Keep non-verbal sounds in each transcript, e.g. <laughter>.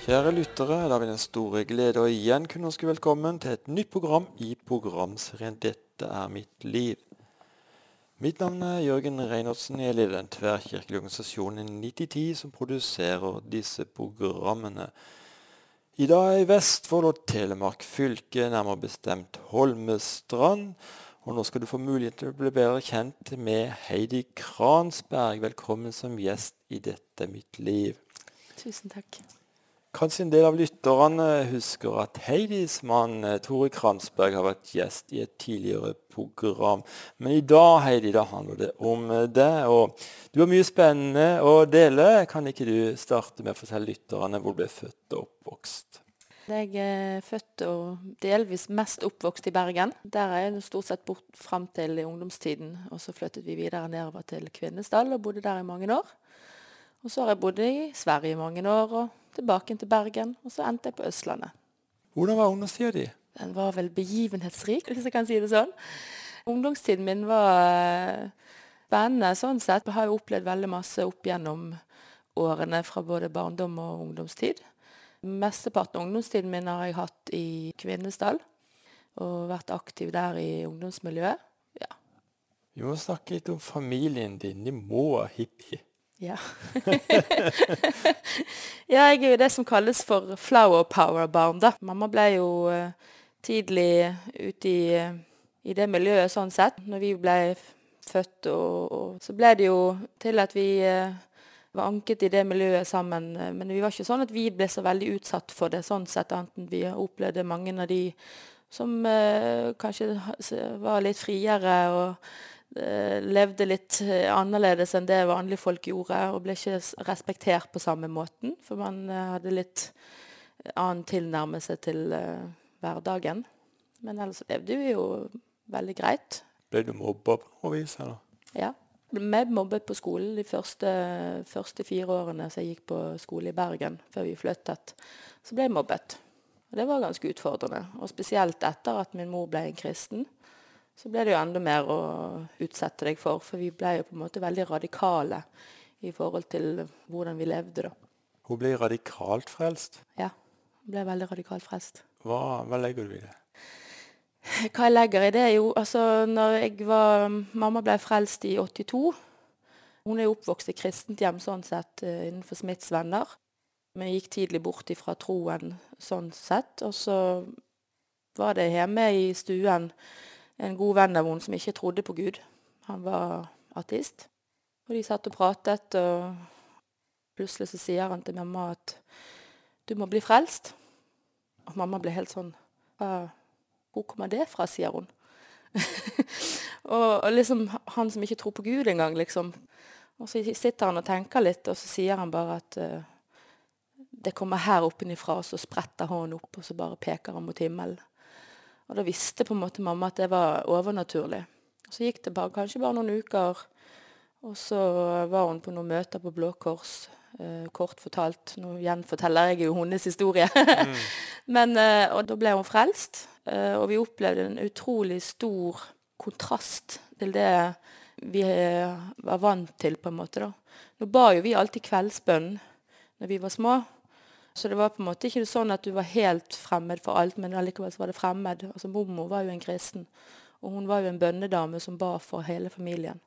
Kjære lyttere, det er den store glede å igjen kunne ønske velkommen til et nytt program i programserien 'Dette er mitt liv'. Mitt navn er Jørgen Reinertsen. Jeg leder den tverrkirkelige organisasjonen 9010 som produserer disse programmene. I dag er i Vestfold og Telemark fylke, nærmere bestemt Holmestrand. Og nå skal du få mulighet til å bli bedre kjent med Heidi Kransberg. Velkommen som gjest i Dette er mitt liv. Tusen takk. Kanskje en del av lytterne husker at Heidis mann Tore Kransberg har vært gjest i et tidligere program. Men i dag Heidi, da handler det om det. Og du har mye spennende å dele. Kan ikke du starte med å fortelle lytterne hvor du ble født og oppvokst? Jeg er født og delvis mest oppvokst i Bergen. Der er jeg stort sett bort fram til i ungdomstiden. Og så flyttet vi videre nedover til Kvinesdal og bodde der i mange år. Og så har jeg bodd i Sverige i mange år, og tilbake til Bergen. Og så endte jeg på Østlandet. Hvordan var ungdomstida di? Den var vel begivenhetsrik, hvis jeg kan si det sånn. Ungdomstiden min var spennende sånn sett. Jeg har jo opplevd veldig masse opp gjennom årene fra både barndom og ungdomstid. Mesteparten av ungdomstiden min har jeg hatt i Kvinesdal. Og vært aktiv der i ungdomsmiljøet. Ja. Vi må snakke litt om familien din. De må være hippie. Ja. <laughs> ja, jeg er jo det som kalles for flower power-barn, da. Mamma ble jo uh, tidlig ute i, i, det miljøet sånn sett. Når vi ble født, og, og så ble det jo til at vi uh, var anket i det miljøet sammen. Men vi var ikke sånn at vi ble så veldig utsatt for det sånn sett, annet vi opplevde mange av de som uh, kanskje var litt friere og levde litt annerledes enn det vanlige folk gjorde, og ble ikke respektert på samme måten. For man hadde litt annen tilnærmelse til hverdagen. Men ellers levde vi jo veldig greit. Ble du mobba på noe vis, eller? Ja. Ble mobbet på skolen de første, første fire årene så jeg gikk på skole i Bergen, før vi flyttet. Så ble jeg mobbet. Og det var ganske utfordrende. Og spesielt etter at min mor ble en kristen så ble det jo enda mer å utsette deg for. For vi ble jo på en måte veldig radikale i forhold til hvordan vi levde, da. Hun ble radikalt frelst? Ja. Hun ble veldig radikalt frelst. Hva, hva legger du i det? Hva jeg legger i det, jo altså når jeg var Mamma ble frelst i 82. Hun er jo oppvokst i kristent hjem sånn sett innenfor Smiths venner. Men gikk tidlig bort ifra troen sånn sett. Og så var det hjemme i stuen en god venn av henne som ikke trodde på Gud. Han var ateist. Og de satt og pratet, og plutselig så sier han til mamma at du må bli frelst. Og mamma ble helt sånn Hvor kommer det fra, sier hun. <laughs> og, og, liksom han som ikke tror på Gud engang, liksom. Og så sitter han og tenker litt, og så sier han bare at uh, det kommer her oppenifra, og så spretter hånden opp, og så bare peker han mot himmelen. Og da visste på en måte mamma at det var overnaturlig. Så gikk det bare, kanskje bare noen uker, og så var hun på noen møter på Blå Kors. Eh, kort fortalt. Nå gjenforteller jeg jo hennes historie. mm. <laughs> Men, eh, og da ble hun frelst, eh, og vi opplevde en utrolig stor kontrast til det vi var vant til, på en måte. da. Nå ba jo vi alltid kveldsbønn når vi var små. Så det var på en måte ikke sånn at du var helt fremmed for alt, men allikevel så var det fremmed. Altså Mormor var jo en kristen, og hun var jo en bønnedame som ba for hele familien.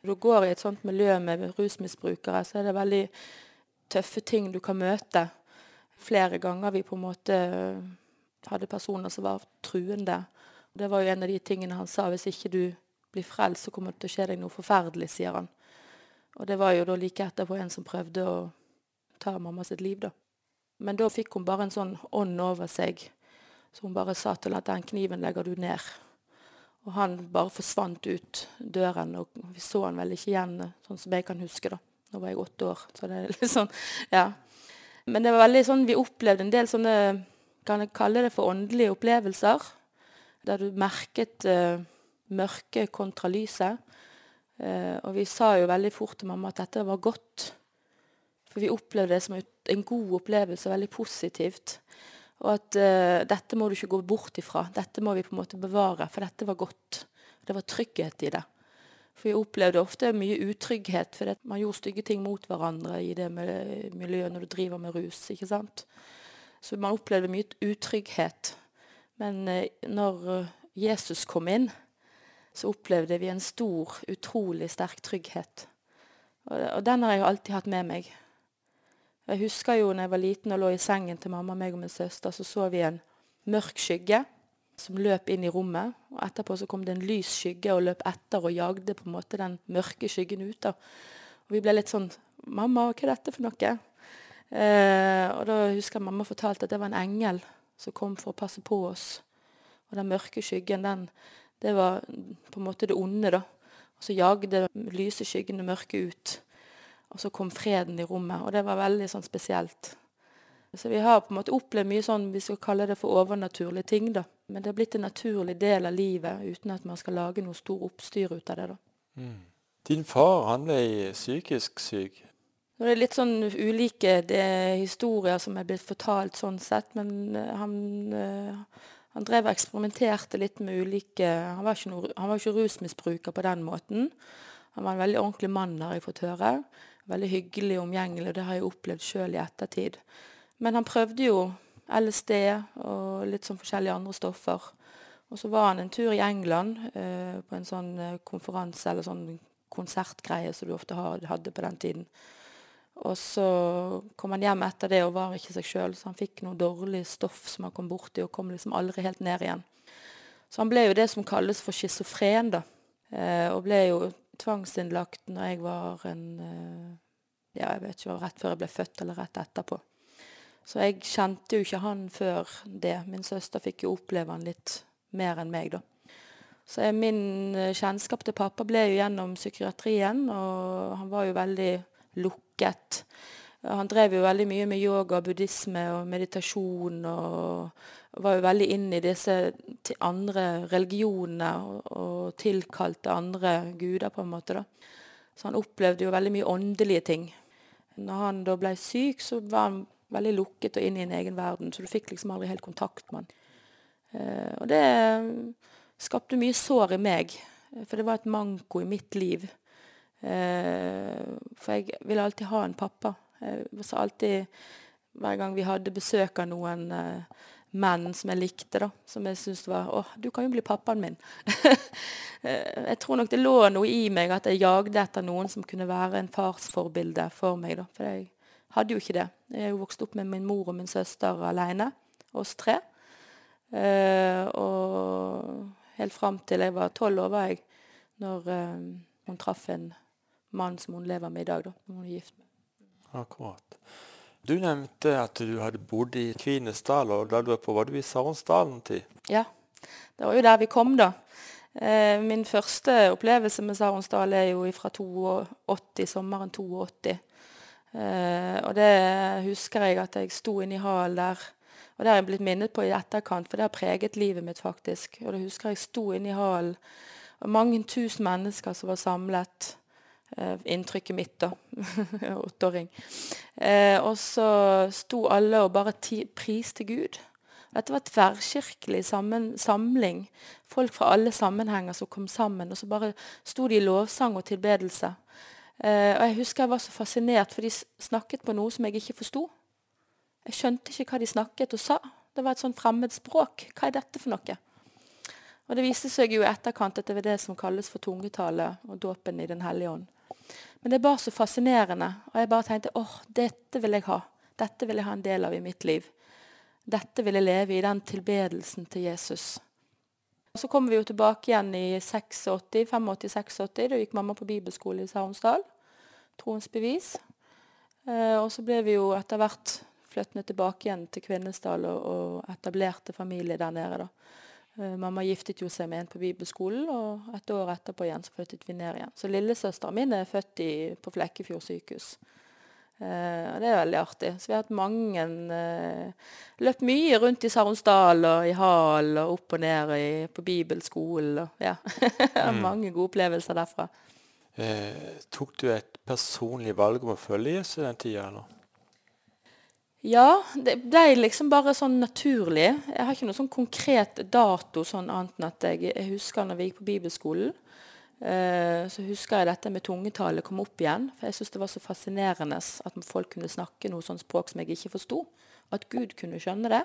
Når du går i et sånt miljø med rusmisbrukere, så er det veldig tøffe ting du kan møte. Flere ganger vi på en måte hadde personer som var truende. Det var jo en av de tingene han sa. Hvis ikke du blir frelst, så kommer det til å skje deg noe forferdelig, sier han. Og det var jo da like etterpå en som prøvde å ta mamma sitt liv, da. Men da fikk hun bare en sånn ånd over seg, så hun bare sa til at den kniven legger du ned. Og han bare forsvant ut døren, og vi så han vel ikke igjen, sånn som jeg kan huske, da. Nå var jeg åtte år, så det er litt sånn, ja. Men det var veldig sånn, vi opplevde en del sånne, kan jeg kalle det for åndelige opplevelser, der du merket uh, mørket kontra lyset. Uh, og vi sa jo veldig fort til mamma at dette var godt. For vi opplevde det som en god opplevelse, veldig positivt. Og at uh, dette må du ikke gå bort ifra. Dette må vi på en måte bevare, for dette var godt. Det var trygghet i det. For vi opplevde ofte mye utrygghet, for man gjorde stygge ting mot hverandre i det miljøet når du driver med rus. ikke sant? Så man opplevde mye utrygghet. Men eh, når eh, Jesus kom inn, så opplevde vi en stor, utrolig sterk trygghet. Og den har jeg alltid hatt med meg. Jeg husker jo når jeg var liten og lå i sengen til mamma meg og min søster, så så vi en mørk skygge som løp inn i rommet. og Etterpå så kom det en lys skygge og løp etter og jagde på en måte den mørke skyggen ut. da. Og Vi ble litt sånn 'Mamma, hva er dette for noe?' Eh, og da husker jeg mamma fortalte at det var en engel som kom for å passe på oss. Og den mørke skyggen, den, det var på en måte det onde, da. Og så jagde lyse skyggen det mørke ut. Og så kom freden i rommet. Og det var veldig sånn spesielt. Så vi har på en måte opplevd mye sånn vi skal kalle det for overnaturlige ting. da. Men det har blitt en naturlig del av livet uten at man skal lage noe stor oppstyr ut av det. da. Mm. Din far han ble psykisk syk. Det er litt sånn ulike historier som er blitt fortalt sånn sett, men eh, han, uh, han drev og eksperimenterte litt med ulike Han var ikke, noe, han var ikke rusmisbruker på den måten. Han var en veldig ordentlig mann, har jeg fått høre. Veldig hyggelig og omgjengelig, og det har jeg opplevd sjøl i ettertid. Men han prøvde jo LSD og litt sånn forskjellige andre stoffer. Og så var han en tur i England eh, på en sånn eh, konferanse eller sånn konsertgreie som du ofte hadde på den tiden. Og så kom han hjem etter det og var ikke seg sjøl, så han fikk noe dårlig stoff som han kom borti, og kom liksom aldri helt ned igjen. Så han ble jo det som kalles for schizofren, da. Eh, og ble jo tvangsinnlagt når jeg var en eh, Ja, jeg vet ikke, rett før jeg ble født, eller rett etterpå. Så jeg kjente jo ikke han før det. Min søster fikk jo oppleve han litt mer enn meg, da. Så jeg, min eh, kjennskap til pappa ble jo gjennom psykiatrien, og han var jo veldig lukket. Han drev jo veldig mye med yoga, buddhisme og meditasjon, og var jo veldig inn i disse andre religionene og, tilkalte andre guder, på en måte. da. Så han opplevde jo veldig mye åndelige ting. Når han da ble syk, så var han veldig lukket og inn i en egen verden, så du fikk liksom aldri helt kontakt med han. Uh, og det skapte mye sår i meg, for det var et manko i mitt liv. Uh, for jeg ville alltid ha en pappa. Jeg sa alltid, hver gang vi hadde besøk av noen menn som jeg likte, da, som jeg syntes var Å, du kan jo bli pappaen min. <laughs> jeg tror nok det lå noe i meg at jeg jagde etter noen som kunne være en farsforbilde for meg. da, for jeg hadde jo ikke det. Jeg er jo vokst opp med min mor og min søster alene, oss tre. Uh, og helt fram til jeg var tolv år, var jeg, når uh, hun traff en mann som hun lever med i dag. da, hun er gift med. Akkurat. Du nevnte at du hadde bodd i Kvinesdal, og da du var på, var du i Saronsdalen tid? Ja, det var jo der vi kom, da. Eh, min første opplevelse med Saronsdal er jo fra 82, sommeren 82. Uh, og det husker jeg at jeg sto inne i hallen der. Og det har jeg blitt minnet på i etterkant, for det har preget livet mitt, faktisk. Og det husker jeg sto inne i hallen, og mange tusen mennesker som var samlet. Uh, inntrykket mitt, da. <laughs> Åtteåring. Uh, og så sto alle og bare priste Gud. Dette var tverrkirkelig samling. Folk fra alle sammenhenger som kom sammen. Og så bare sto de i lovsang og tilbedelse. Eh, og Jeg husker jeg var så fascinert, for de snakket på noe som jeg ikke forsto. Jeg skjønte ikke hva de snakket og sa. Det var et sånn fremmed språk. Hva er dette for noe? Og Det viste seg jo i etterkant at det var det som kalles for tungetale og dåpen i Den hellige ånd. Men det er bare så fascinerende. Og jeg bare tenkte åh, dette vil jeg ha. Dette vil jeg ha en del av i mitt liv. Dette vil jeg leve i, den tilbedelsen til Jesus. Så kommer vi jo tilbake igjen i 85-86. Da gikk mamma på bibelskole i Saronsdal. Troens bevis. Eh, og så ble vi jo etter hvert flyttende tilbake igjen til Kvinesdal og, og etablerte familie der nede. da. Eh, mamma giftet jo seg med en på bibelskolen, og et år etterpå igjen så flyttet vi ned igjen. Så lillesøsteren min er født i, på Flekkefjord sykehus. Uh, og det er veldig artig. Så vi har hatt mange uh, Løpt mye rundt i Saronsdal og i Hal og opp og ned i, på bibelskolen. Og, ja. <laughs> mm. mange gode opplevelser derfra. Eh, tok du et personlig valg om å følge Jesus den tida, eller? Ja, det ble liksom bare sånn naturlig. Jeg har ikke noe sånn konkret dato sånn annet enn at jeg, jeg husker når vi gikk på bibelskolen. Eh, så husker jeg dette med tungetale kom opp igjen. For jeg syns det var så fascinerende at folk kunne snakke noe sånt språk som jeg ikke forsto. At Gud kunne skjønne det.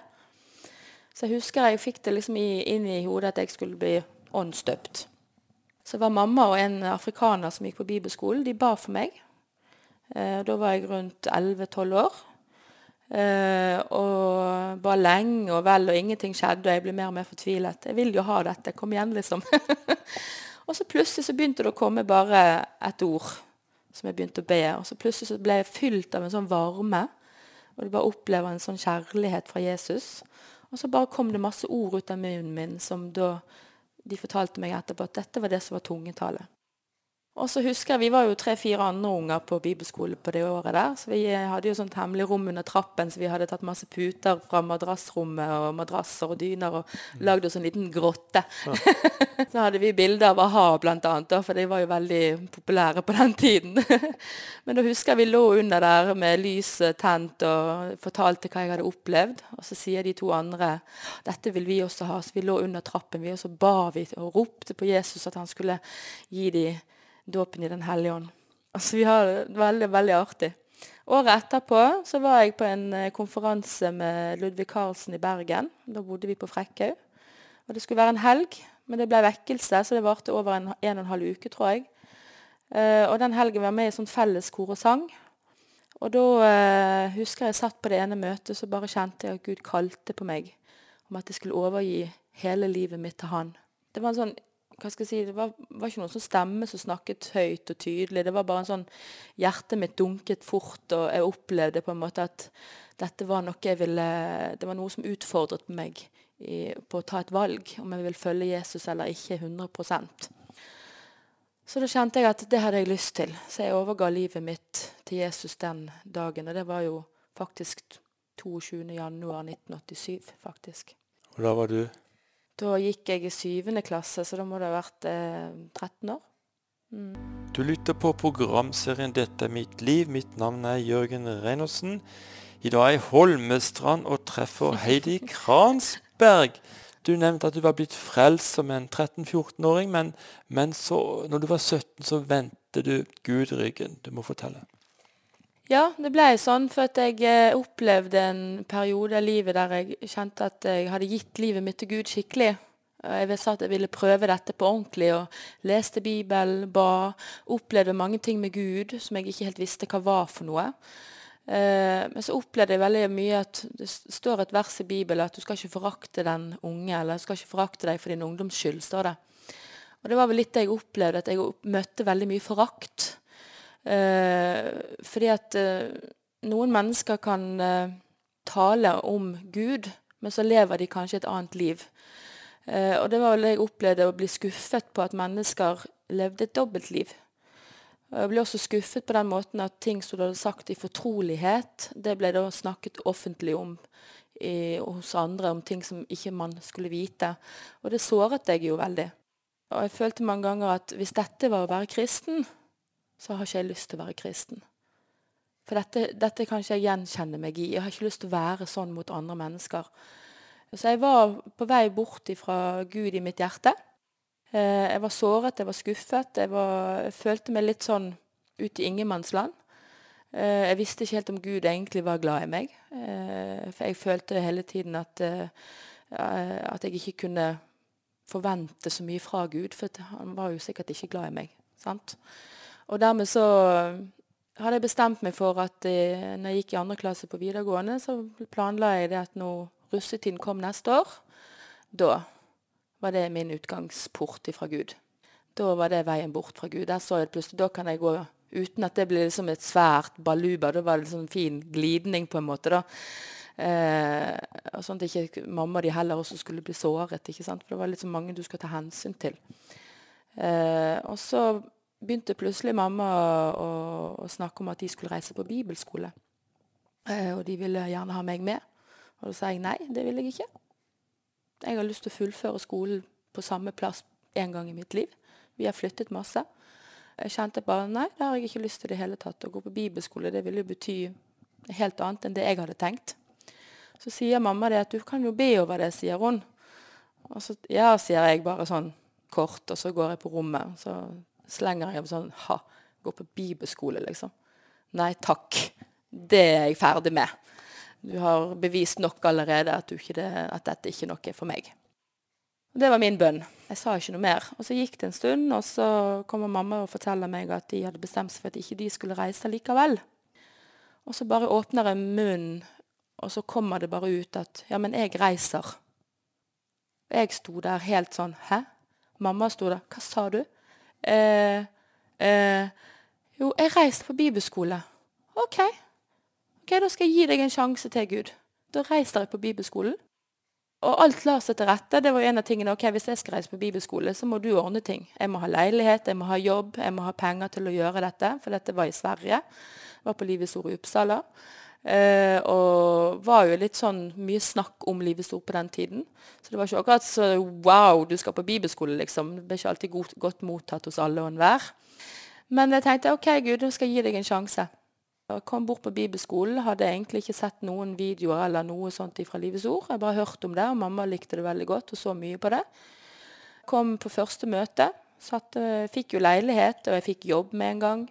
Så jeg husker jeg fikk det liksom inn i hodet at jeg skulle bli åndsdøpt. Så var mamma og en afrikaner som gikk på bibelskolen, de ba for meg. Eh, da var jeg rundt 11-12 år. Eh, og bare lenge og vel, og ingenting skjedde, og jeg ble mer og mer fortvilet. Jeg vil jo ha dette. Kom igjen, liksom. <laughs> Og så plutselig så begynte det å komme bare et ord som jeg begynte å be. Og så plutselig så ble jeg fylt av en sånn varme. Og du bare opplever en sånn kjærlighet fra Jesus. Og så bare kom det masse ord ut av munnen min som da de fortalte meg etterpå at dette var det som var tungetale. Og så husker jeg, Vi var jo tre-fire andre unger på bibelskole på det året. der, så Vi hadde jo sånt hemmelig rom under trappen, så vi hadde tatt masse puter fra madrassrommet og madrasser og dyner og lagd oss en liten grotte. Ja. <laughs> så hadde vi bilder av a-ha, blant annet, for de var jo veldig populære på den tiden. <laughs> Men da husker jeg vi lå under der med lyset tent og fortalte hva jeg hadde opplevd. Og så sier de to andre dette vil vi også ha. Så vi lå under trappen, vi, og så ba vi og ropte på Jesus at han skulle gi dem dåpen i Den hellige ånd. Altså, vi har det veldig, veldig artig. Året etterpå så var jeg på en eh, konferanse med Ludvig Karlsen i Bergen. Da bodde vi på Frekkhaug. Og Det skulle være en helg, men det ble vekkelse, så det varte over en, en og en halv uke, tror jeg. Uh, og den helgen var jeg med i sånn felles kor og sang. Og da uh, husker jeg satt på det ene møtet, så bare kjente jeg at Gud kalte på meg om at jeg skulle overgi hele livet mitt til Han. Det var en sånn hva skal jeg si, Det var, var ikke noen sånn stemme som snakket høyt og tydelig. Det var bare en sånn Hjertet mitt dunket fort, og jeg opplevde på en måte at dette var noe jeg ville Det var noe som utfordret meg i, på å ta et valg, om jeg vil følge Jesus eller ikke 100% Så da kjente jeg at det hadde jeg lyst til. Så jeg overga livet mitt til Jesus den dagen. Og det var jo faktisk 22.1.1987, faktisk. Og da var du da gikk jeg i syvende klasse, så da må det ha vært eh, 13 år. Mm. Du lytter på programserien 'Dette er mitt liv'. Mitt navn er Jørgen Reinertsen. I dag er jeg i Holmestrand og treffer <laughs> Heidi Kransberg. Du nevnte at du var blitt frelst som en 13-14-åring, men, men så, når du var 17, så vendte du Gud ryggen. Du må fortelle. Ja, det ble sånn. For at jeg eh, opplevde en periode av livet der jeg kjente at jeg hadde gitt livet mitt til Gud skikkelig. Jeg sa at jeg ville prøve dette på ordentlig, og leste Bibelen, ba. Opplevde mange ting med Gud som jeg ikke helt visste hva var for noe. Eh, men så opplevde jeg veldig mye at det står et vers i Bibelen at du skal ikke forakte den unge, eller du skal ikke forakte deg for din ungdoms skyld, står det. Og det var vel litt det jeg opplevde, at jeg møtte veldig mye forakt. Eh, fordi at eh, noen mennesker kan eh, tale om Gud, men så lever de kanskje et annet liv. og det var vel jeg opplevde, å bli skuffet på at mennesker levde et dobbeltliv. Jeg ble også skuffet på den måten at ting som du hadde sagt i fortrolighet, det ble da snakket offentlig om i, hos andre, om ting som ikke man skulle vite. Og det såret jeg jo veldig. Og jeg følte mange ganger at hvis dette var å være kristen, så har ikke jeg lyst til å være kristen. For dette, dette kan ikke jeg gjenkjenne meg i. Jeg har ikke lyst til å være sånn mot andre mennesker. Så jeg var på vei bort fra Gud i mitt hjerte. Eh, jeg var såret, jeg var skuffet. Jeg, var, jeg følte meg litt sånn ut i ingenmannsland. Eh, jeg visste ikke helt om Gud egentlig var glad i meg. Eh, for jeg følte hele tiden at, at jeg ikke kunne forvente så mye fra Gud. For han var jo sikkert ikke glad i meg. sant? Og dermed så hadde jeg bestemt meg for at eh, når jeg gikk i andre klasse på videregående, så planla jeg det at når russetiden kom neste år, da var det min utgangsport fra Gud. Da var det veien bort fra Gud. Der så jeg plutselig, Da kan jeg gå uten at det blir liksom et svært baluba. Da var det liksom fin glidning, på en måte. da. Eh, sånn at ikke mamma og de heller også skulle bli såret. ikke sant? For det var liksom mange du skulle ta hensyn til. Eh, og så begynte plutselig mamma å, å, snakke om at de skulle reise på bibelskole. Eh, og de ville gjerne ha meg med. Og da sa jeg nei, det vil jeg ikke. Jeg har lyst til å fullføre skolen på samme plass en gang i mitt liv. Vi har flyttet masse. Jeg kjente bare nei, det har jeg ikke lyst til i det hele tatt. Å gå på bibelskole det ville jo bety helt annet enn det jeg hadde tenkt. Så sier mamma det at du kan jo be over det, sier hun. Og så ja, sier jeg bare sånn kort, og så går jeg på rommet. Så slenger jeg sånn Ha, gå på bibelskole, liksom. Nei takk. Det er jeg ferdig med. Du har bevist nok allerede at, det, at dette ikke er noe for meg. Og Det var min bønn. Jeg sa ikke noe mer. Og Så gikk det en stund, og så kommer mamma og forteller meg at de hadde bestemt seg for at ikke de skulle reise likevel. Og så bare åpner jeg munnen, og så kommer det bare ut at ja, men jeg reiser. Jeg sto der helt sånn Hæ? Mamma sto der. Hva sa du? Eh, eh, jo, jeg reiste på bibelskole. OK. Ok, Da skal jeg gi deg en sjanse til, Gud. Da reiste jeg på bibelskolen. Og alt la seg til rette. Det var en av tingene. ok, Hvis jeg skal reise på bibelskole, så må du ordne ting. Jeg må ha leilighet, jeg må ha jobb, jeg må ha penger til å gjøre dette. For dette var i Sverige. Jeg var på Livets Ord i Uppsala. Uh, og var jo litt sånn mye snakk om Livets Ord på den tiden. Så det var ikke akkurat så wow, du skal på bibelskole, liksom. Det ble ikke alltid godt, godt mottatt hos alle og enhver. Men jeg tenkte OK, Gud, nå skal jeg gi deg en sjanse. Jeg kom bort på bibelskolen, hadde egentlig ikke sett noen videoer eller noe sånt fra Livets Ord. Jeg bare hørte om det, og mamma likte det veldig godt og så mye på det. Kom på første møte. Satt, fikk jo leilighet, og jeg fikk jobb med en gang.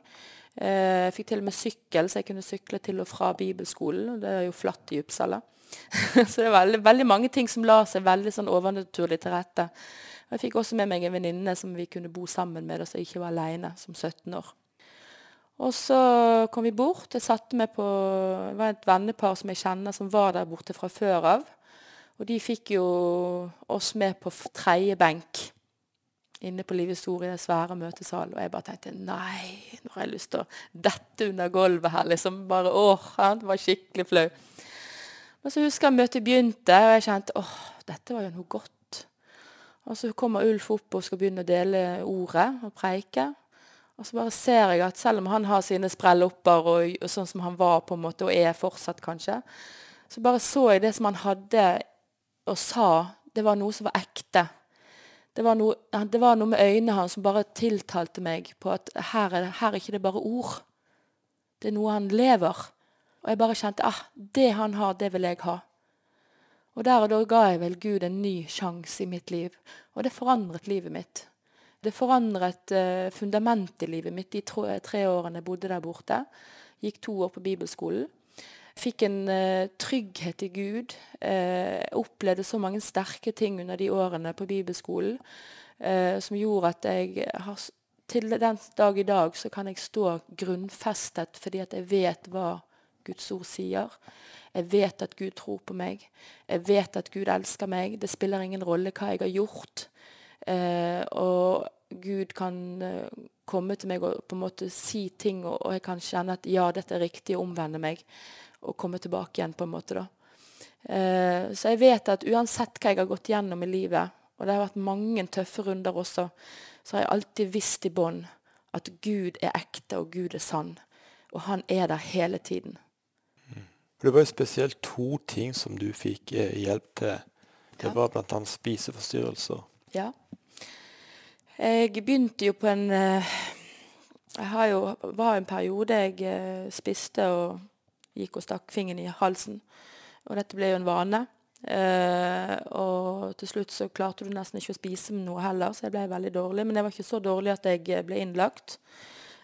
Jeg eh, fikk til og med sykkel, så jeg kunne sykle til og fra bibelskolen. Det er jo flatt i Uppsala. <laughs> så det er veldig, veldig, mange ting som la seg veldig sånn overnaturlig til rette. Jeg fikk også med meg en venninne som vi kunne bo sammen med, så jeg ikke var aleine som 17 år. Og så kom vi bort. Jeg satte meg på Det var et vennepar som jeg kjenner, som var der borte fra før av. Og de fikk jo oss med på tredje benk inne på Livets Ord i den svære møtesalen. Og jeg bare tenkte nei, nå har jeg lyst til å dette under gulvet her. liksom bare, åh, Det var skikkelig flau. Men så husker jeg møtet begynte, og jeg kjente åh, dette var jo noe godt. Og så kommer Ulf opp og skal begynne å dele ordet og preike. Og så bare ser jeg at selv om han har sine sprellopper og, og sånn som han var på en måte, og er fortsatt kanskje, så bare så jeg det som han hadde og sa, det var noe som var ekte. Det var noe, det var noe med øynene hans som bare tiltalte meg på at her er, her er ikke det bare ord. Det er noe han lever. Og jeg bare kjente ah, det han har, det vil jeg ha. Og der og da ga jeg vel Gud en ny sjanse i mitt liv. Og det forandret livet mitt. Det forandret uh, fundamentet i livet mitt de tre årene jeg bodde der borte. Gikk to år på bibelskolen. Fikk en uh, trygghet i Gud. Uh, opplevde så mange sterke ting under de årene på bibelskolen som gjorde at jeg har til den dag i dag så kan jeg stå grunnfestet fordi at jeg vet hva Guds ord sier. Jeg vet at Gud tror på meg. Jeg vet at Gud elsker meg. Det spiller ingen rolle hva jeg har gjort. Eh, og Gud kan komme til meg og på en måte si ting, og, og, jeg kan kjenne at ja, dette er riktig, å omvende meg og komme tilbake igjen. på en måte da. Eh, så jeg vet at uansett hva jeg har gått gjennom i livet, og det har vært mange tøffe runder også, så har jeg alltid visst i bånn at Gud er ekte, og Gud er sann. Og han er der hele tiden. Mm. Det var jo spesielt to ting som du fikk eh, hjelp til. Det ja. var bl.a. spiseforstyrrelser. Ja. Jeg begynte jo på en eh, Jeg har jo, var en periode jeg eh, spiste og gikk og stakk fingeren i halsen. Og dette ble jo en vane. Uh, og til slutt så klarte du nesten ikke å spise noe heller, så jeg ble veldig dårlig. Men jeg var ikke så dårlig at jeg ble innlagt.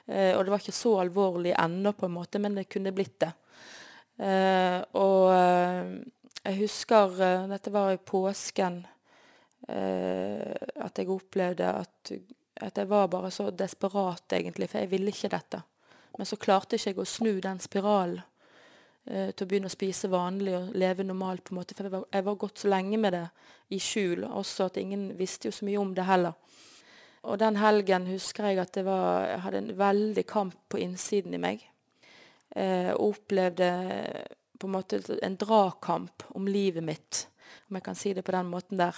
Uh, og det var ikke så alvorlig ennå, på en måte, men det kunne blitt det. Uh, og eh, jeg husker Dette var i påsken Eh, at jeg opplevde at, at, jeg var bare så desperat, egentlig, for jeg ville ikke dette. Men så klarte ikke jeg å snu den spiralen eh, til å begynne å spise vanlig og leve normalt. på en måte, For jeg var, jeg var gått så lenge med det i skjul, også at ingen visste jo så mye om det heller. Og den helgen husker jeg at var, jeg hadde en veldig kamp på innsiden i meg. Eh, opplevde på en måte en dragkamp om livet mitt, om jeg kan si det på den måten der.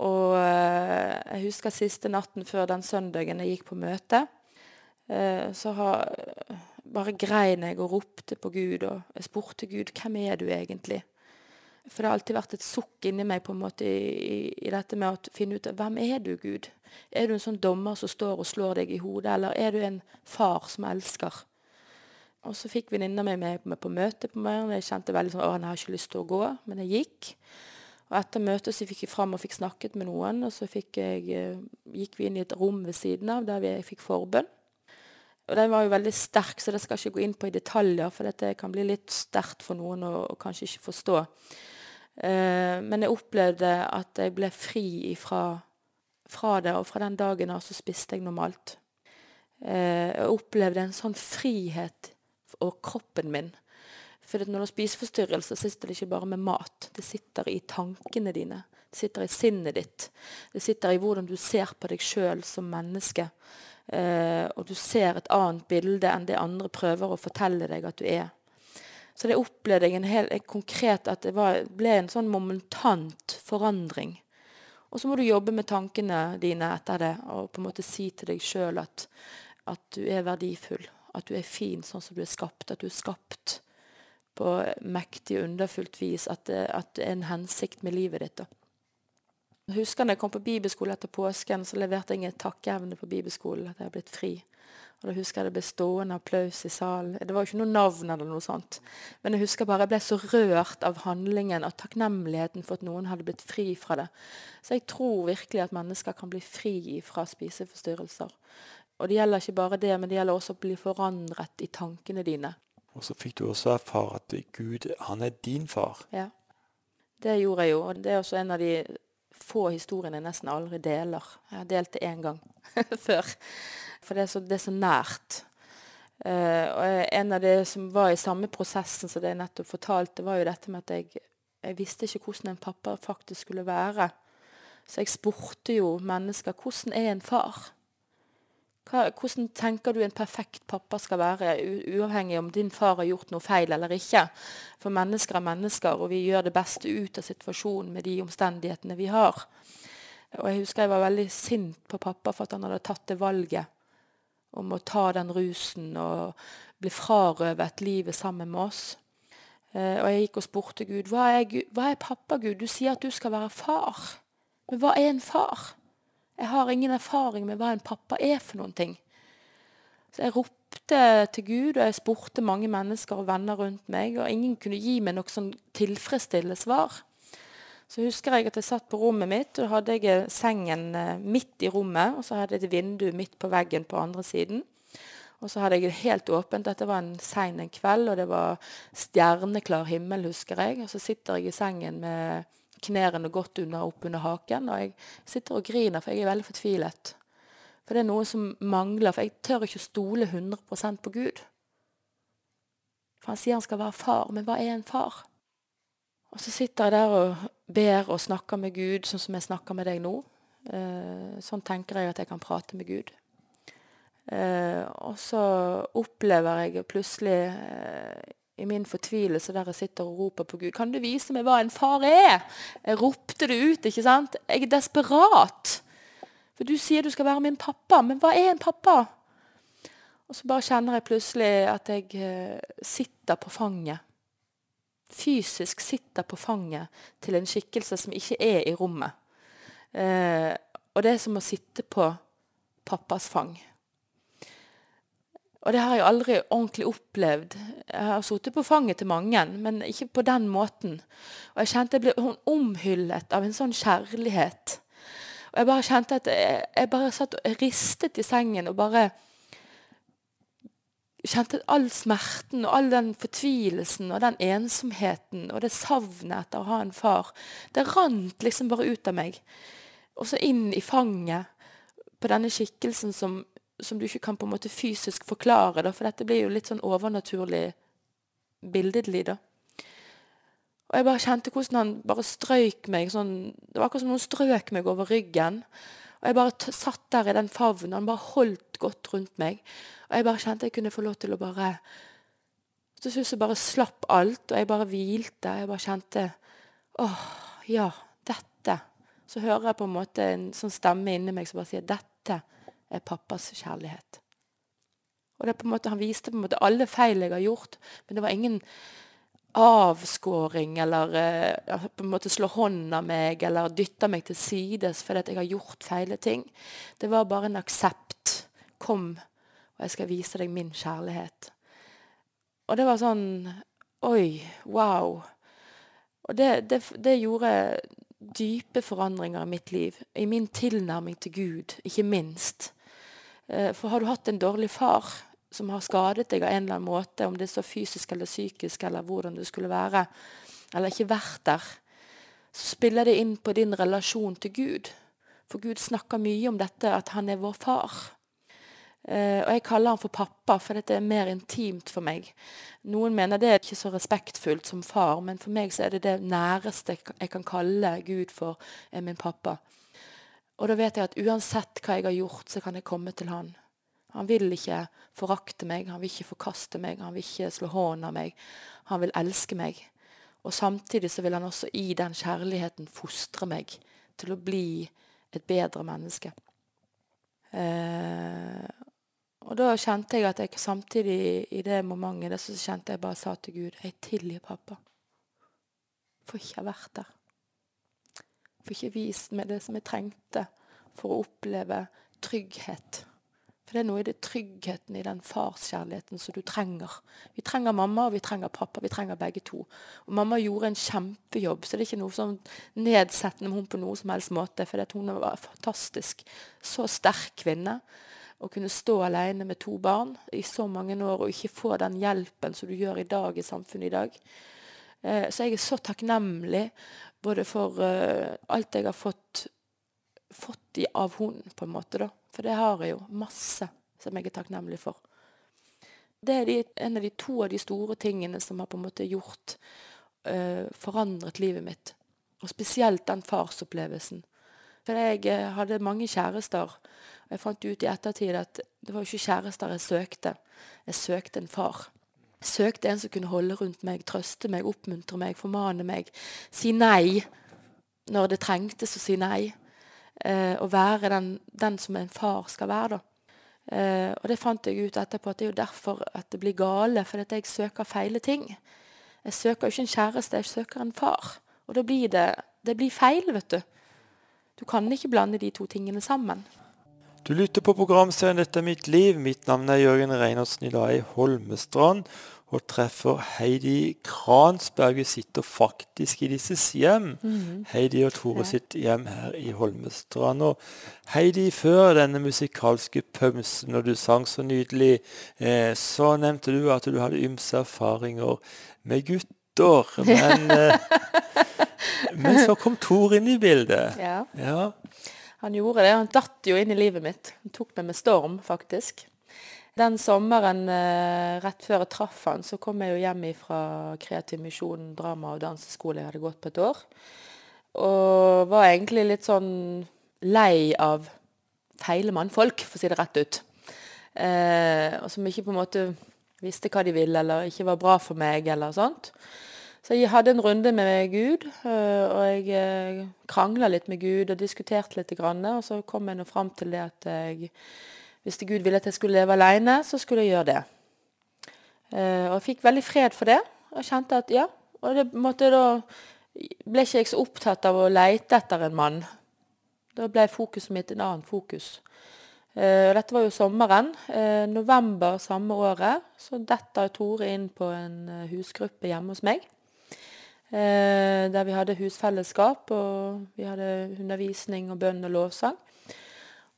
Og eh, jeg husker siste natten før den søndagen jeg gikk på møte. Eh, så har, bare grein jeg og ropte på Gud, og jeg spurte Gud hvem er du egentlig? For det har alltid vært et sukk inni meg på en måte i, i, dette med å finne ut hvem er du, Gud? Er du en sånn dommer som står og slår deg i hodet, eller er du en far som elsker? Og så fikk venninna mi med på møte på meg, og jeg kjente veldig sånn, å, jeg har ikke lyst til å gå, men jeg gikk. Og etter møtet så fikk jeg fram og fikk snakket med noen, og så jeg, eh, gikk vi inn i et rom ved siden av der vi fikk forbønn. Og den var jo veldig sterk, så det skal ikke gå inn på i detaljer, for dette kan bli litt sterkt for noen å kanskje ikke forstå. Eh, men jeg opplevde at jeg ble fri ifra, fra det, og fra den dagen av så spiste jeg normalt. Eh, jeg opplevde en sånn frihet over kroppen min. For når du har spiseforstyrrelser, sitter det ikke bare med mat. Det sitter i tankene dine. Det sitter i sinnet ditt. Det sitter i hvordan du ser på deg sjøl som menneske. Eh, og du ser et annet bilde enn det andre prøver å fortelle deg at du er. Så det opplevde jeg en helt konkret at det var, ble en sånn momentant forandring. Og så må du jobbe med tankene dine etter det og på en måte si til deg sjøl at, at, du er verdifull. At du er fin sånn som du er skapt. At du er skapt på mektig, underfullt vis. At det, at det er en hensikt med livet ditt. da. Husker da jeg kom på bibelskole etter påsken, så leverte jeg et takkeevne på bibelskolen. At jeg har blitt fri. Og da husker jeg det ble stående applaus i salen. Det var jo ikke noe navn eller noe sånt. Men jeg husker bare jeg ble så rørt av handlingen, og takknemligheten for at noen hadde blitt fri fra det. Så jeg tror virkelig at mennesker kan bli fri fra spiseforstyrrelser. Og det gjelder ikke bare det, men det gjelder også å bli forandret i tankene dine. Og så fikk du også erfare at Gud, han er din far. Ja. Det gjorde jeg jo. Og det er også en av de få historiene jeg nesten aldri deler. Jeg har delt det én gang <laughs> før. For det er så, det er så nært. Uh, og en av det som var i samme prosessen som det jeg nettopp fortalte, var jo dette med at jeg, jeg visste ikke hvordan en pappa faktisk skulle være. Så jeg spurte jo mennesker hvordan er en far? Hva, hvordan tenker du en perfekt pappa skal være, uavhengig om din far har gjort noe feil eller ikke? For mennesker er mennesker, og vi gjør det beste ut av situasjonen med de omstendighetene vi har. Og Jeg husker jeg var veldig sint på pappa for at han hadde tatt det valget om å ta den rusen og bli frarøvet livet sammen med oss. Eh, og jeg gikk og spurte Gud hva er, hva er pappa, Gud? Du sier at du skal være far. Men hva er en far? Jeg har ingen erfaring med hva en pappa er for noen ting. Så jeg ropte til Gud, og jeg spurte mange mennesker og venner rundt meg, og ingen kunne gi meg noe sånn tilfredsstillende svar. Så husker jeg at jeg satt på rommet mitt, og hadde jeg sengen eh, midt i rommet, og så hadde jeg et vindu midt på veggen på andre siden. Og så hadde jeg det helt åpent. Dette var en sein en kveld, og det var stjerneklar himmel, husker jeg. Og så sitter jeg i sengen med knærne godt unna opp under haken. Og jeg sitter og griner, for jeg er veldig fortvilet. For det er noe som mangler. For jeg tør ikke stole 100% på Gud. For han sier han skal være far, men hva er en far? Og så sitter jeg der og ber og snakker med Gud, sånn som jeg snakker med deg nå. Eh, sånn tenker jeg at jeg kan prate med Gud. Eh, og så opplever jeg plutselig eh, i min fortvilelse der jeg sitter og roper på Gud. Kan du vise meg hva en far er? Jeg ropte det ut. ikke sant? Jeg er desperat. For du sier du skal være min pappa, men hva er en pappa? Og så bare kjenner jeg plutselig at jeg eh, sitter på fanget. Fysisk sitter på fanget til en skikkelse som ikke er i rommet. Eh, og det er som å sitte på pappas fang. Og det har jeg aldri ordentlig opplevd. Jeg har sittet på fanget til mange, men ikke på den måten. Og jeg kjente jeg ble omhyllet av en sånn kjærlighet. Og jeg bare kjente at jeg, jeg bare satt og ristet i sengen og bare kjente all smerten og all den fortvilelsen og den ensomheten og det savnet etter å ha en far, det rant liksom bare ut av meg. Og så inn i fanget på denne skikkelsen som som du ikke kan på en måte fysisk forklare, da, for dette blir jo litt sånn overnaturlig billedlig. da. Og jeg bare kjente hvordan han bare strøyk meg sånn Det var akkurat som noen strøk meg over ryggen. Og jeg bare satt der i den favnen. Han bare holdt godt rundt meg. Og jeg bare kjente jeg kunne få lov til å bare Til slutt så bare slapp alt, og jeg bare hvilte. Jeg bare kjente åh, ja, dette. Så hører jeg på en måte en sånn stemme inni meg som bare sier dette er pappas kjærlighet. Og det er på en måte, Han viste på en måte alle feil jeg har gjort, men det var ingen avskåring eller uh, på en måte slå hånd av meg eller dytte meg til sides fordi at jeg har gjort feile ting. Det var bare en aksept. Kom, og jeg skal vise deg min kjærlighet. Og det var sånn Oi, wow. Og det, det, det gjorde dype forandringer i mitt liv. I min tilnærming til Gud, ikke minst. Eh, for har du hatt en dårlig far som har skadet deg av en eller annen måte, om det er så fysisk eller psykisk eller hvordan det skulle være, eller ikke vært der, så spiller det inn på din relasjon til Gud. For Gud snakker mye om dette, at han er vår far. Uh, og jeg kaller han for pappa, for dette er mer intimt for meg. Noen mener det er ikke så respektfullt som far, men for meg så er det det næreste jeg kan kalle Gud for, er min pappa. Og da vet jeg at uansett hva jeg har gjort, så kan jeg komme til han. Han vil ikke forakte meg, han vil ikke forkaste meg, han vil ikke slå hånden av meg. Han vil elske meg. Og samtidig så vil han også i den kjærligheten fostre meg til å bli et bedre menneske. Eh, og da kjente jeg at jeg samtidig i det momentet så kjente jeg bare sa til Gud Jeg tilgir pappa. For ikke vært der. For ikke vist meg det som jeg trengte for å oppleve trygghet. For det er noe i det tryggheten i den farskjærligheten som du trenger. Vi trenger mamma, og vi trenger pappa. Vi trenger begge to. Og mamma gjorde en kjempejobb, så det er ikke noe sånn nedsettende med hun på noe som helst måte. For hun var en fantastisk. Så sterk kvinne å kunne stå alene med to barn i så mange år og ikke få den hjelpen som du gjør i dag i samfunnet i dag. Eh, så jeg er så takknemlig både for uh, alt jeg har fått, fått i, av hunden, på en måte. da. For det har jeg jo. Masse som jeg er takknemlig for. Det er de, en av de to av de store tingene som har på en måte gjort uh, Forandret livet mitt. Og spesielt den farsopplevelsen. For jeg uh, hadde mange kjærester Og jeg fant ut i ettertid at det var ikke kjærester jeg søkte. Jeg søkte en far. Søkte en som kunne holde rundt meg, trøste meg, oppmuntre meg, formane meg. Si nei når det trengtes å si nei. Eh, og være den, den, som en far skal være. Eh, og det fant jeg ut etterpå at det er jo derfor at det blir gale. For at jeg søker feile ting. Jeg søker jo ikke en kjæreste, jeg søker en far. Og da blir det, det blir feil, vet du. Du kan ikke blande de to tingene sammen. Du lytter på programserien 'Dette er mitt liv'. Mitt navn er Jørgen Reinertsen. I dag i Holmestrand og treffer Heidi Kransberg. Vi sitter faktisk i disses hjem. Mm. Heidi og Tore ja. sitt hjem her i Holmestrand. Og Heidi, før denne musikalske pømsen, når du sang så nydelig, eh, så nevnte du at du hadde ymse erfaringer med gutter. <laughs> Men, eh, men så kom Tor inn i bildet. Ja. ja. Han gjorde det. Han datt jo inn i livet mitt. Han tok meg med storm, faktisk. Den sommeren eh, rett før jeg traff han, så kom jeg jo hjem fra Kreativ Misjon drama- og danseskole jeg hadde gått på et år. Og var egentlig litt sånn lei av feile mannfolk, for å si det rett ut. Eh, og som ikke på en måte visste hva de ville, eller ikke var bra for meg, eller sånt. Så jeg hadde en runde med Gud, øh, og jeg øh, krangla litt med Gud og diskuterte litt. Og så kom jeg nå fram til det at jeg, hvis Gud ville at jeg skulle leve alene, så skulle jeg gjøre det. Øh, og jeg fikk veldig fred for det. Og kjente at ja. Og det måtte da ble ikke jeg så opptatt av å leite etter en mann. Da ble fokuset mitt en annen fokus. Uh, dette var jo sommeren. Uh, november samme året så detter Tore inn på en husgruppe hjemme hos meg. Eh, der vi hadde husfellesskap, og vi hadde undervisning og bønn og lovsang.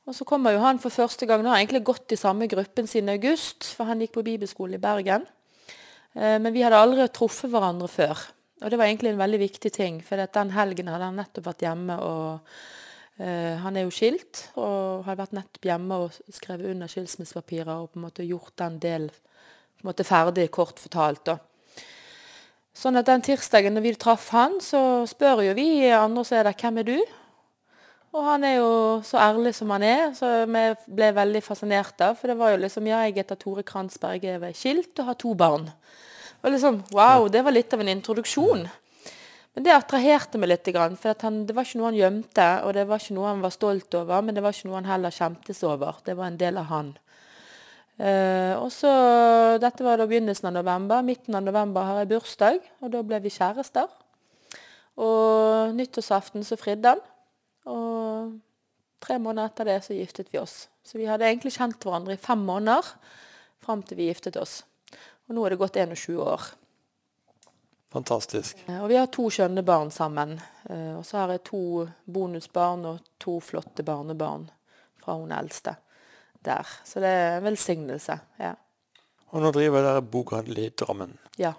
Og så kommer jo han for første gang. Nå har han egentlig gått i samme gruppen siden august, for han gikk på bibelskole i Bergen. Eh, men vi hadde aldri truffet hverandre før. Og det var egentlig en veldig viktig ting, for den helgen hadde han nettopp vært hjemme og Uh, han er jo skilt og har vært nettopp hjemme og skrevet under skilsmissepapirer og på en måte gjort den del på en måte ferdig, kort fortalt. da. Sånn at den tirsdagen når vi traff han, så spør jo vi andre som er der, hvem er du? Og han er jo så ærlig som han er, så vi ble veldig fascinert av. For det var jo liksom Ja, jeg heter Tore Kransberg, jeg er skilt og har to barn. Og liksom, Wow, det var litt av en introduksjon. Men det attraherte meg litt. For han, det var ikke noe han gjemte, og det var ikke noe han var stolt over, men det var ikke noe han heller skjemtes over. Det var en del av han. Uh, og så, Dette var da begynnelsen av november. Midten av november har jeg bursdag, og da ble vi kjærester. Og nyttårsaften så fridde han. Og tre måneder etter det så giftet vi oss. Så vi hadde egentlig kjent hverandre i fem måneder fram til vi giftet oss. Og nå er det gått 21 år. Fantastisk. Eh, Og vi har to skjønne barn sammen. Eh, Og så har jeg to bonusbarn og to flotte barnebarn fra hun eldste der. Så det er en velsignelse. Ja. Og nå driver dere bokhandel i Drammen. ja,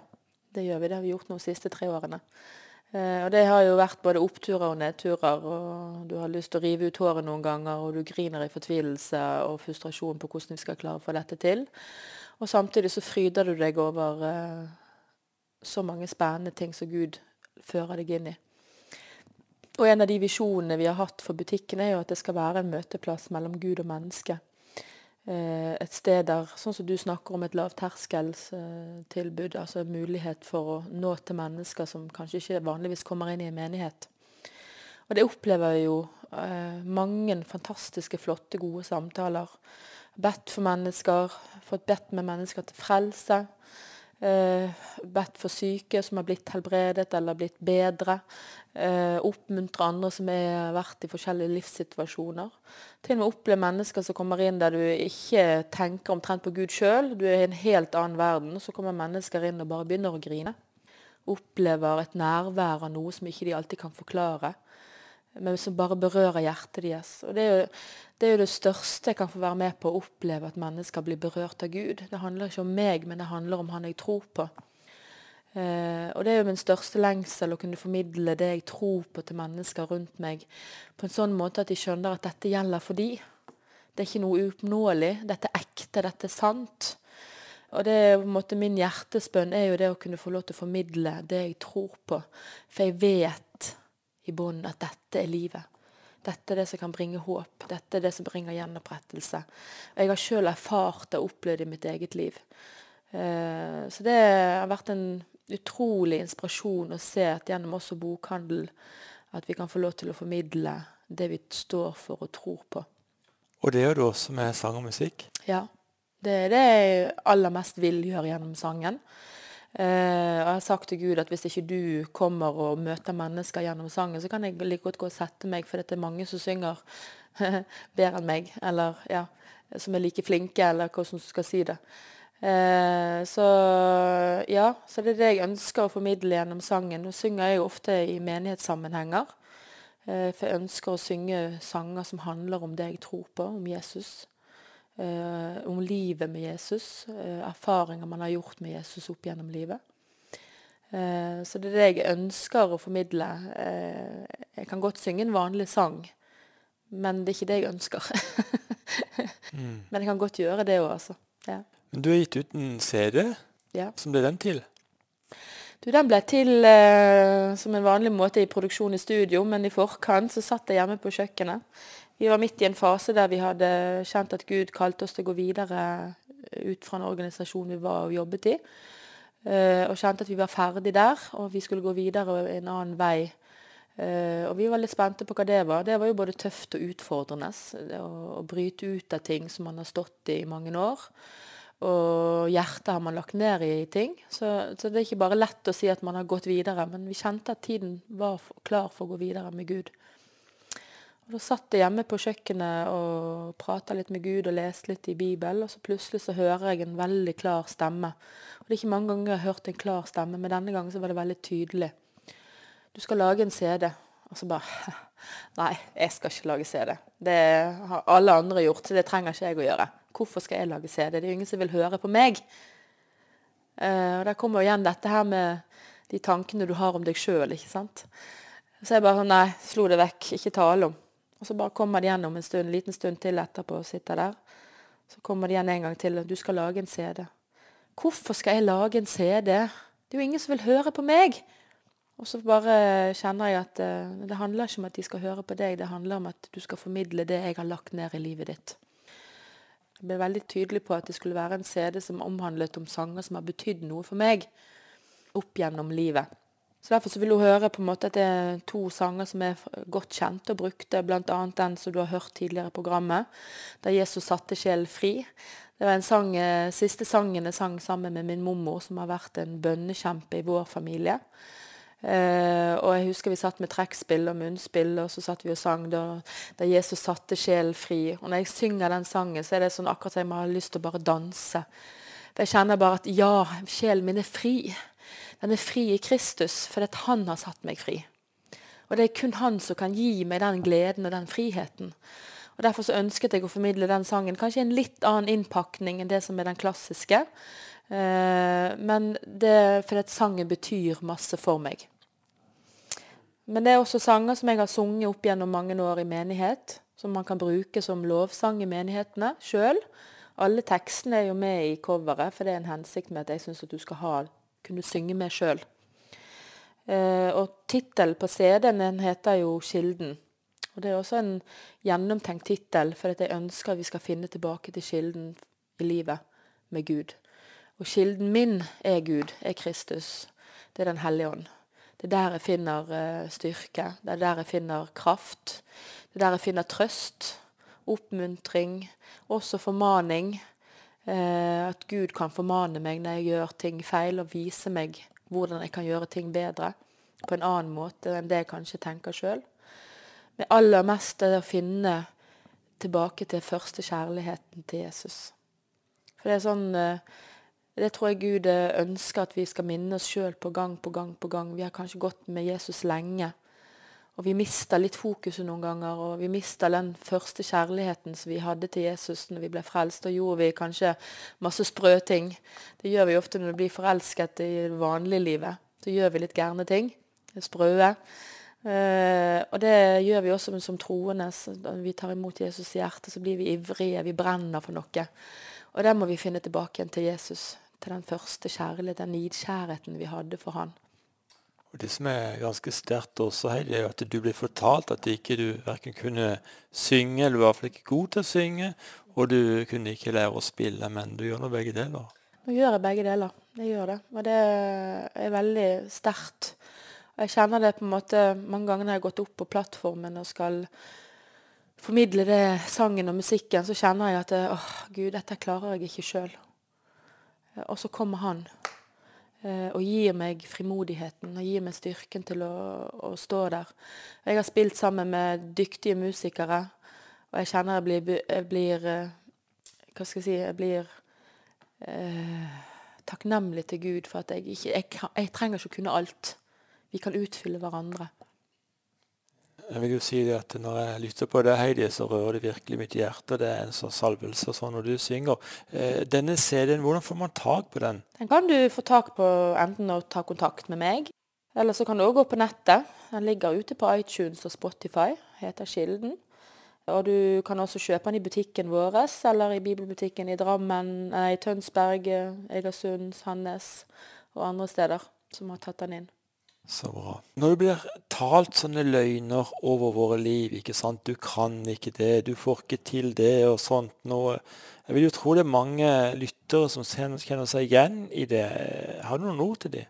det gjør vi. Det har vi gjort nå de siste tre årene. Eh, Og det har jo vært både oppturer og nedturer. Og du har lyst til å rive ut håret noen ganger, og du griner i fortvilelse og frustrasjon på hvordan vi skal klare å få dette til. Og samtidig så fryder du deg over eh, så mange spennende ting som Gud fører deg inn i. Og en av de visjonene vi har hatt for butikken, er jo at det skal være en møteplass mellom Gud og menneske. Eh, Et sted der, sånn som du snakker om, et lavterskelstilbud, altså mulighet for å nå til mennesker som kanskje ikke vanligvis kommer inn i en menighet. Og det opplever jeg jo eh, mange fantastiske, flotte, gode samtaler. Bedt for mennesker, fått bedt med mennesker til frelse. Eh, bedt for syke som har blitt helbredet eller blitt bedre. Eh, oppmuntre andre som har vært i forskjellige livssituasjoner. Til og med oppleve mennesker som kommer inn der du ikke tenker omtrent på Gud sjøl. Du er i en helt annen verden, så kommer mennesker inn og bare begynner å grine. Opplever et nærvær av noe som ikke de alltid kan forklare men som bare berører hjertet deres. Og det er, jo, det er jo det største jeg kan få være med på, å oppleve at mennesker blir berørt av Gud. Det handler ikke om meg, men det handler om han jeg tror på. Eh, og det er jo min største lengsel å kunne formidle det jeg tror på til mennesker rundt meg, på en sånn måte at de skjønner at dette gjelder for de. Det er ikke noe uoppnåelig. Dette er ekte, dette er sant. Og det er på en måte Min hjertespønn er jo det å kunne få lov til å formidle det jeg tror på. For jeg vet i bunnen at dette er livet. Dette er det som kan bringe håp. Dette er det som bringer gjenopprettelse. Og jeg har sjøl erfart det og opplevd i mitt eget liv. Eh, så det har vært en utrolig inspirasjon å se at gjennom også bokhandel at vi kan få lov til å formidle det vi står for og tror på. Og det gjør du også med sang og musikk. Ja. Det er det jeg aller mest vil gjøre gjennom sangen. Eh, og jeg har sagt til Gud at hvis ikke du kommer og møter mennesker gjennom sangen, så kan jeg like godt gå og sette meg, for det er mange som synger <laughs> bedre enn meg. Eller ja, som er like flinke, eller hvordan du skal si det. Eh, så ja, så det er det jeg ønsker å formidle gjennom sangen. Nå synger jeg jo ofte i menighetssammenhenger. Eh, for jeg ønsker å synge sanger som handler om det jeg tror på, om Jesus. Eh, om livet med Jesus. eh, erfaringer man har gjort med Jesus opp gjennom livet. Eh, så det er det jeg ønsker å formidle. Eh, jeg kan godt synge en vanlig sang, men det er ikke det jeg ønsker. <laughs> Men jeg kan godt gjøre det òg, altså. Ja. Men du har gitt ut en CD. Ja. Som ble den til? Du, den ble til eh, som en vanlig måte i produksjon i studio, men i forkant så satt jeg hjemme på kjøkkenet. Vi var midt i en fase der vi hadde kjent at Gud kalte oss til å gå videre ut fra en organisasjon vi var og jobbet i. Eh, og kjente at vi var ferdig der, og vi skulle gå videre en annen vei. Eh, og vi var litt spente på hva det var. Det var jo både tøft og utfordrende. Å bryte ut av ting som man har stått i i mange år. Og hjertet har man lagt ned i ting. Så, så det er ikke bare lett å si at man har gått videre, men vi kjente at tiden var klar for å gå videre med Gud. Og Da satt jeg hjemme på kjøkkenet og prata litt med Gud og leste litt i Bibelen, og så plutselig så hører jeg en veldig klar stemme. Og Det er ikke mange ganger jeg har hørt en klar stemme, men denne gangen så var det veldig tydelig. Du skal lage en CD. Og så bare <laughs> Nei, jeg skal ikke lage CD. Det har alle andre gjort, så det trenger ikke jeg å gjøre. Hvorfor skal jeg lage CD? Det er jo ingen som vil høre på meg. Eh, og Der kommer jo igjen dette her med de tankene du har om deg sjøl, ikke sant. Så jeg bare nei, slo det vekk. Ikke tale om. Og så bare kommer de gjennom en stund, en liten stund til etterpå og sitter der. Så kommer de igjen en gang til, og du skal lage en CD. Hvorfor skal jeg lage en CD? Det er jo ingen som vil høre på meg. Og så bare kjenner jeg at eh, det handler ikke om at de skal høre på deg, det handler om at du skal formidle det jeg har lagt ned i livet ditt. Jeg ble veldig tydelig på at det skulle være en CD som omhandlet om sanger som har betydd noe for meg opp gjennom livet. Så Derfor så vil hun høre på en måte at det er to sanger som er godt kjente og brukte, bl.a. den som du har hørt tidligere i programmet, der Jesus satte sjelen fri. Det var en sang, eh, siste sangen jeg sang sammen med min mormor, som har vært en bønnekjempe i vår familie. Uh, og jeg husker vi satt med trekkspill og munnspill, og så satt vi og sang da, da Jesus satte sjelen fri. Og når jeg synger den sangen, så er det sånn akkurat som jeg har lyst til å bare danse. For jeg kjenner bare at ja, sjelen min er fri. Den er fri i Kristus fordi han har satt meg fri. Og det er kun han som kan gi meg den gleden og den friheten. Og Derfor så ønsket jeg å formidle den sangen kanskje en litt annen innpakning enn det som er den klassiske. Eh, men det er fordi sangen betyr masse for meg. Men det er også sanger som jeg har sunget opp gjennom mange år i menighet. Som man kan bruke som lovsang i menighetene sjøl. Alle tekstene er jo med i coveret, for det er en hensikt med at jeg syns at du skal ha, kunne synge med sjøl. Eh, og tittelen på CD-en heter jo 'Kilden'. Og Det er også en gjennomtenkt tittel, for jeg ønsker at vi skal finne tilbake til kilden i livet med Gud. Og kilden min er Gud, er Kristus. Det er Den hellige ånd. Det er der jeg finner uh, styrke. Det er der jeg finner kraft. Det er der jeg finner trøst, oppmuntring, også formaning. Uh, at Gud kan formane meg når jeg gjør ting feil, og vise meg hvordan jeg kan gjøre ting bedre på en annen måte enn det jeg kanskje tenker sjøl. Men aller mest er det å finne tilbake til første kjærligheten til Jesus. For det er sånn uh, det tror jeg Gud eh, ønsker at vi skal minne oss sjøl på gang på gang på gang. Vi har kanskje gått med Jesus lenge. Og vi mister litt fokuset noen ganger, og vi mister den første kjærligheten som vi hadde til Jesus når vi ble frelst. Da gjorde vi kanskje masse sprø ting. Det gjør vi ofte når vi blir forelsket i det vanlige livet. Så gjør vi litt gærne ting. Sprøe. Eh, og det gjør vi også som troende. Når vi tar imot Jesus i hjertet, så blir vi ivrige. Vi brenner for noe. Og det må vi finne tilbake igjen til Jesus til den første kjærligheten, den nidkjærheten vi hadde for han. Det som er ganske sterkt også, Heidi, er at du blir fortalt at ikke du verken kunne synge, eller du hvert fall ikke god til å synge, og du kunne ikke lære å spille, men du gjør nå begge deler. Nå gjør jeg begge deler. Jeg gjør det. Og det er veldig sterkt. Jeg kjenner det på en måte mange ganger når jeg har gått opp på plattformen og skal formidle det sangen og musikken, så kjenner jeg at åh, Gud, dette klarer jeg ikke sjøl. Og så kommer han og gir meg frimodigheten og gir meg styrken til å, å, stå der. Jeg har spilt sammen med dyktige musikere, og jeg kjenner jeg blir, jeg blir eh, Hva skal jeg si Jeg blir eh, takknemlig til Gud for at jeg ikke jeg, jeg trenger ikke å kunne alt. Vi kan utfylle hverandre. Jeg vil jo si det at Når jeg lytter på det, Heidi, så rører det virkelig mitt hjerte. Det er en sånn salvelse sånn når du synger. Eh, denne CD-en, hvordan får man tak på den? Den kan du få tak på enten å ta kontakt med meg, eller så kan du òg gå på nettet. Den ligger ute på iTunes og Spotify, heter Kilden. Og du kan også kjøpe den i butikken vår, eller i bibelbutikken i Drammen, nei, Tønsberg, Egersund, Sandnes og andre steder som har tatt den inn. Så bra. Når det blir talt sånne løgner over våre liv, ikke sant. Du kan ikke det, du får ikke til det og sånt noe. Jeg vil jo tro det er mange lyttere som kjenner seg igjen i det. Har du noen ord til dem?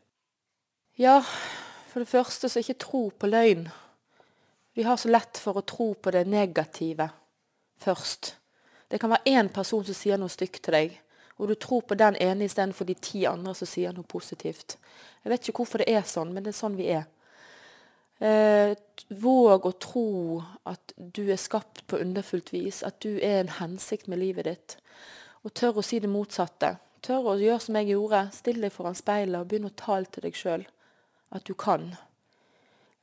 Ja, for det første så ikke tro på løgn. Vi har så lett for å tro på det negative først. Det kan være én person som sier noe stygt til deg, og du tror på den ene istedenfor de ti andre som sier noe positivt. Jeg vet ikke hvorfor det er sånn, men det er sånn vi er. Eh, våg å tro at du er skapt på underfullt vis, at du er en hensikt med livet ditt. Og tør å si det motsatte. Tør å gjøre som jeg gjorde. Still deg foran speilet og begynn å tale til deg sjøl at du kan.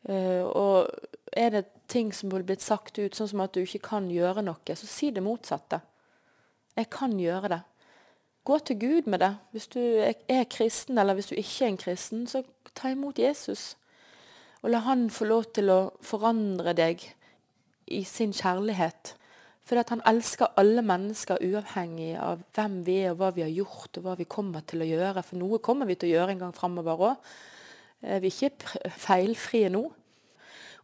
Eh, og er det ting som burde blitt sagt ut, sånn som at du ikke kan gjøre noe, så si det motsatte. Jeg kan gjøre det. Gå til Gud med det. Hvis du er kristen, eller hvis du ikke er en kristen, så ta imot Jesus. Og la han få lov til å forandre deg i sin kjærlighet. For han elsker alle mennesker uavhengig av hvem vi er, og hva vi har gjort, og hva vi kommer til å gjøre. For noe kommer vi til å gjøre en gang framover òg. Vi er ikke feilfrie nå.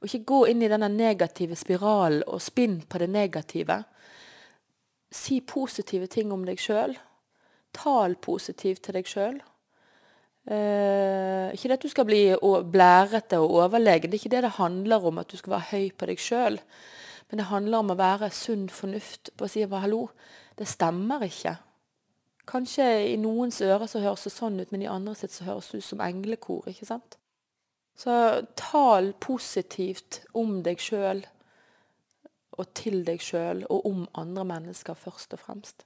Og ikke gå inn i denne negative spiralen og spinn på det negative. Si positive ting om deg sjøl. Tal positivt til deg sjøl. Eh, ikke det at du skal bli blærete og overlegen. Det er ikke det det handler om, at du skal være høy på deg sjøl. Men det handler om å være sunn fornuft på å si hallo, det stemmer ikke. Kanskje i noens ører så høres det sånn ut, men i andre sitt så høres det ut som englekor. ikke sant? Så tal positivt om deg sjøl og til deg sjøl og om andre mennesker først og fremst.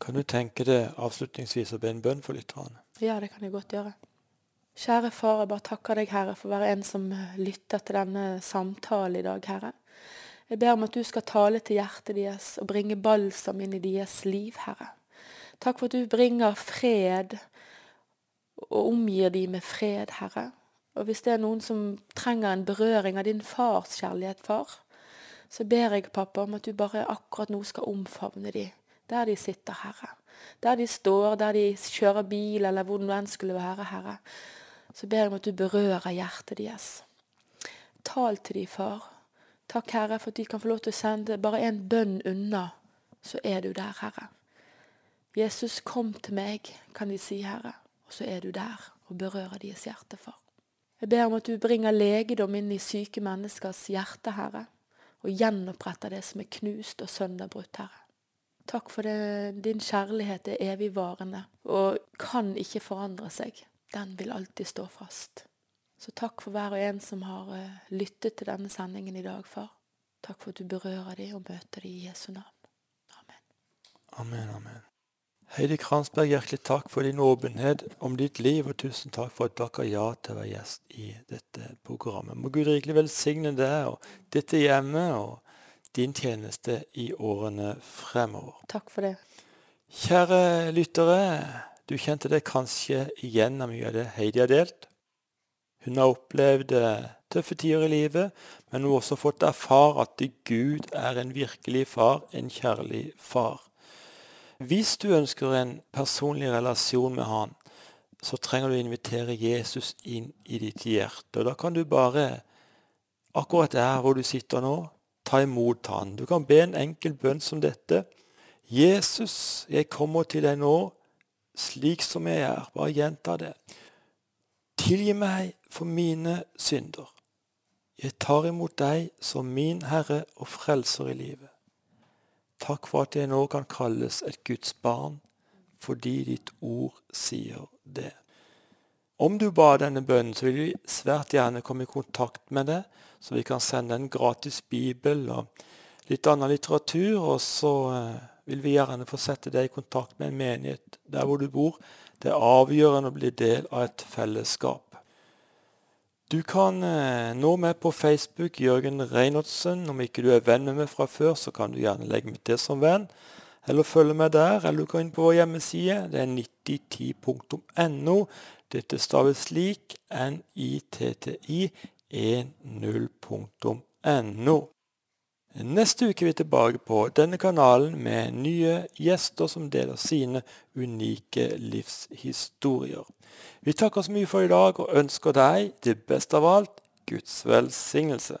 Kan du tenke deg avslutningsvis å be en bønn for lytterne? Ja, det kan jeg godt gjøre. Kjære far, jeg bare takker deg, Herre, for å være en som lytter til denne samtalen i dag, Herre. Jeg ber om at du skal tale til hjertet deres og bringe balsam inn i deres liv, Herre. Takk for at du bringer fred og omgir de med fred, Herre. Og hvis det er noen som trenger en berøring av din fars kjærlighet, far, så ber jeg, pappa, om at du bare akkurat nå skal omfavne de der de sitter, Herre. Der de står, der de kjører bil, eller hvor det enn skulle være, Herre så ber jeg om at du berører hjertet deres. Tal til de, far. Takk, Herre, for at de kan få lov til å sende bare en bønn unna, så er du der, Herre. Jesus, kom til meg, kan de si, Herre, og så er du der og berører deres hjerte, far. Jeg ber om at du bringer legedom inn i syke menneskers hjerte, Herre, og gjenoppretter det som er knust og sønderbrutt, Herre. Takk for det, din kjærlighet er evigvarende og kan ikke forandre seg den vil alltid stå fast. Så takk for hver og en som har uh, lyttet til denne sendingen i dag, far. Takk for at du berører dem og møter dem i Jesu navn. Amen. Amen, amen. Heidi Kransberg, hjertelig takk for din åpenhet om ditt liv, og tusen takk for at du takker ja til å være gjest i dette programmet. Må Gud rikelig velsigne deg og dette hjemmet og din tjeneste i årene fremover. Takk for det. Kjære lyttere. Du kjente det kanskje igjen av mye av det Heidi har delt. Hun har opplevd eh, tøffe tider i livet, men hun har også fått erfare at Gud er en virkelig far, en kjærlig far. Hvis du ønsker en personlig relasjon med han, så trenger du å invitere Jesus inn i ditt hjerte. Og Da kan du bare, akkurat der hvor du sitter nå, ta imot han. Du kan be en enkel bønn som dette. Jesus, jeg kommer til deg nå slik som jeg er. Bare gjenta det. Tilgi meg for mine synder. Jeg tar imot deg som min Herre og Frelser i livet. Takk for at jeg nå kan kalles et Guds barn, fordi ditt ord sier det. Om du ba denne bønnen, så vil vi svært gjerne komme i kontakt med deg, så vi kan sende en gratis bibel og litt annen litteratur. og så... Eh, vil vi gjerne få sette deg i kontakt med en menighet der hvor du bor. Det er avgjørende å bli del av et fellesskap. Du kan eh, nå meg på Facebook, Jørgen Reinholdsen. Om ikke du er venn med meg fra før, så kan du gjerne legge meg til som venn. Eller følge meg der, eller du kan inn på vår hjemmeside. Det er 9010.no. Dette staves slik nitti 10.no. Neste uke er vi tilbake på denne kanalen med nye gjester som deler sine unike livshistorier. Vi takker så mye for i dag og ønsker deg det beste av alt Guds velsignelse.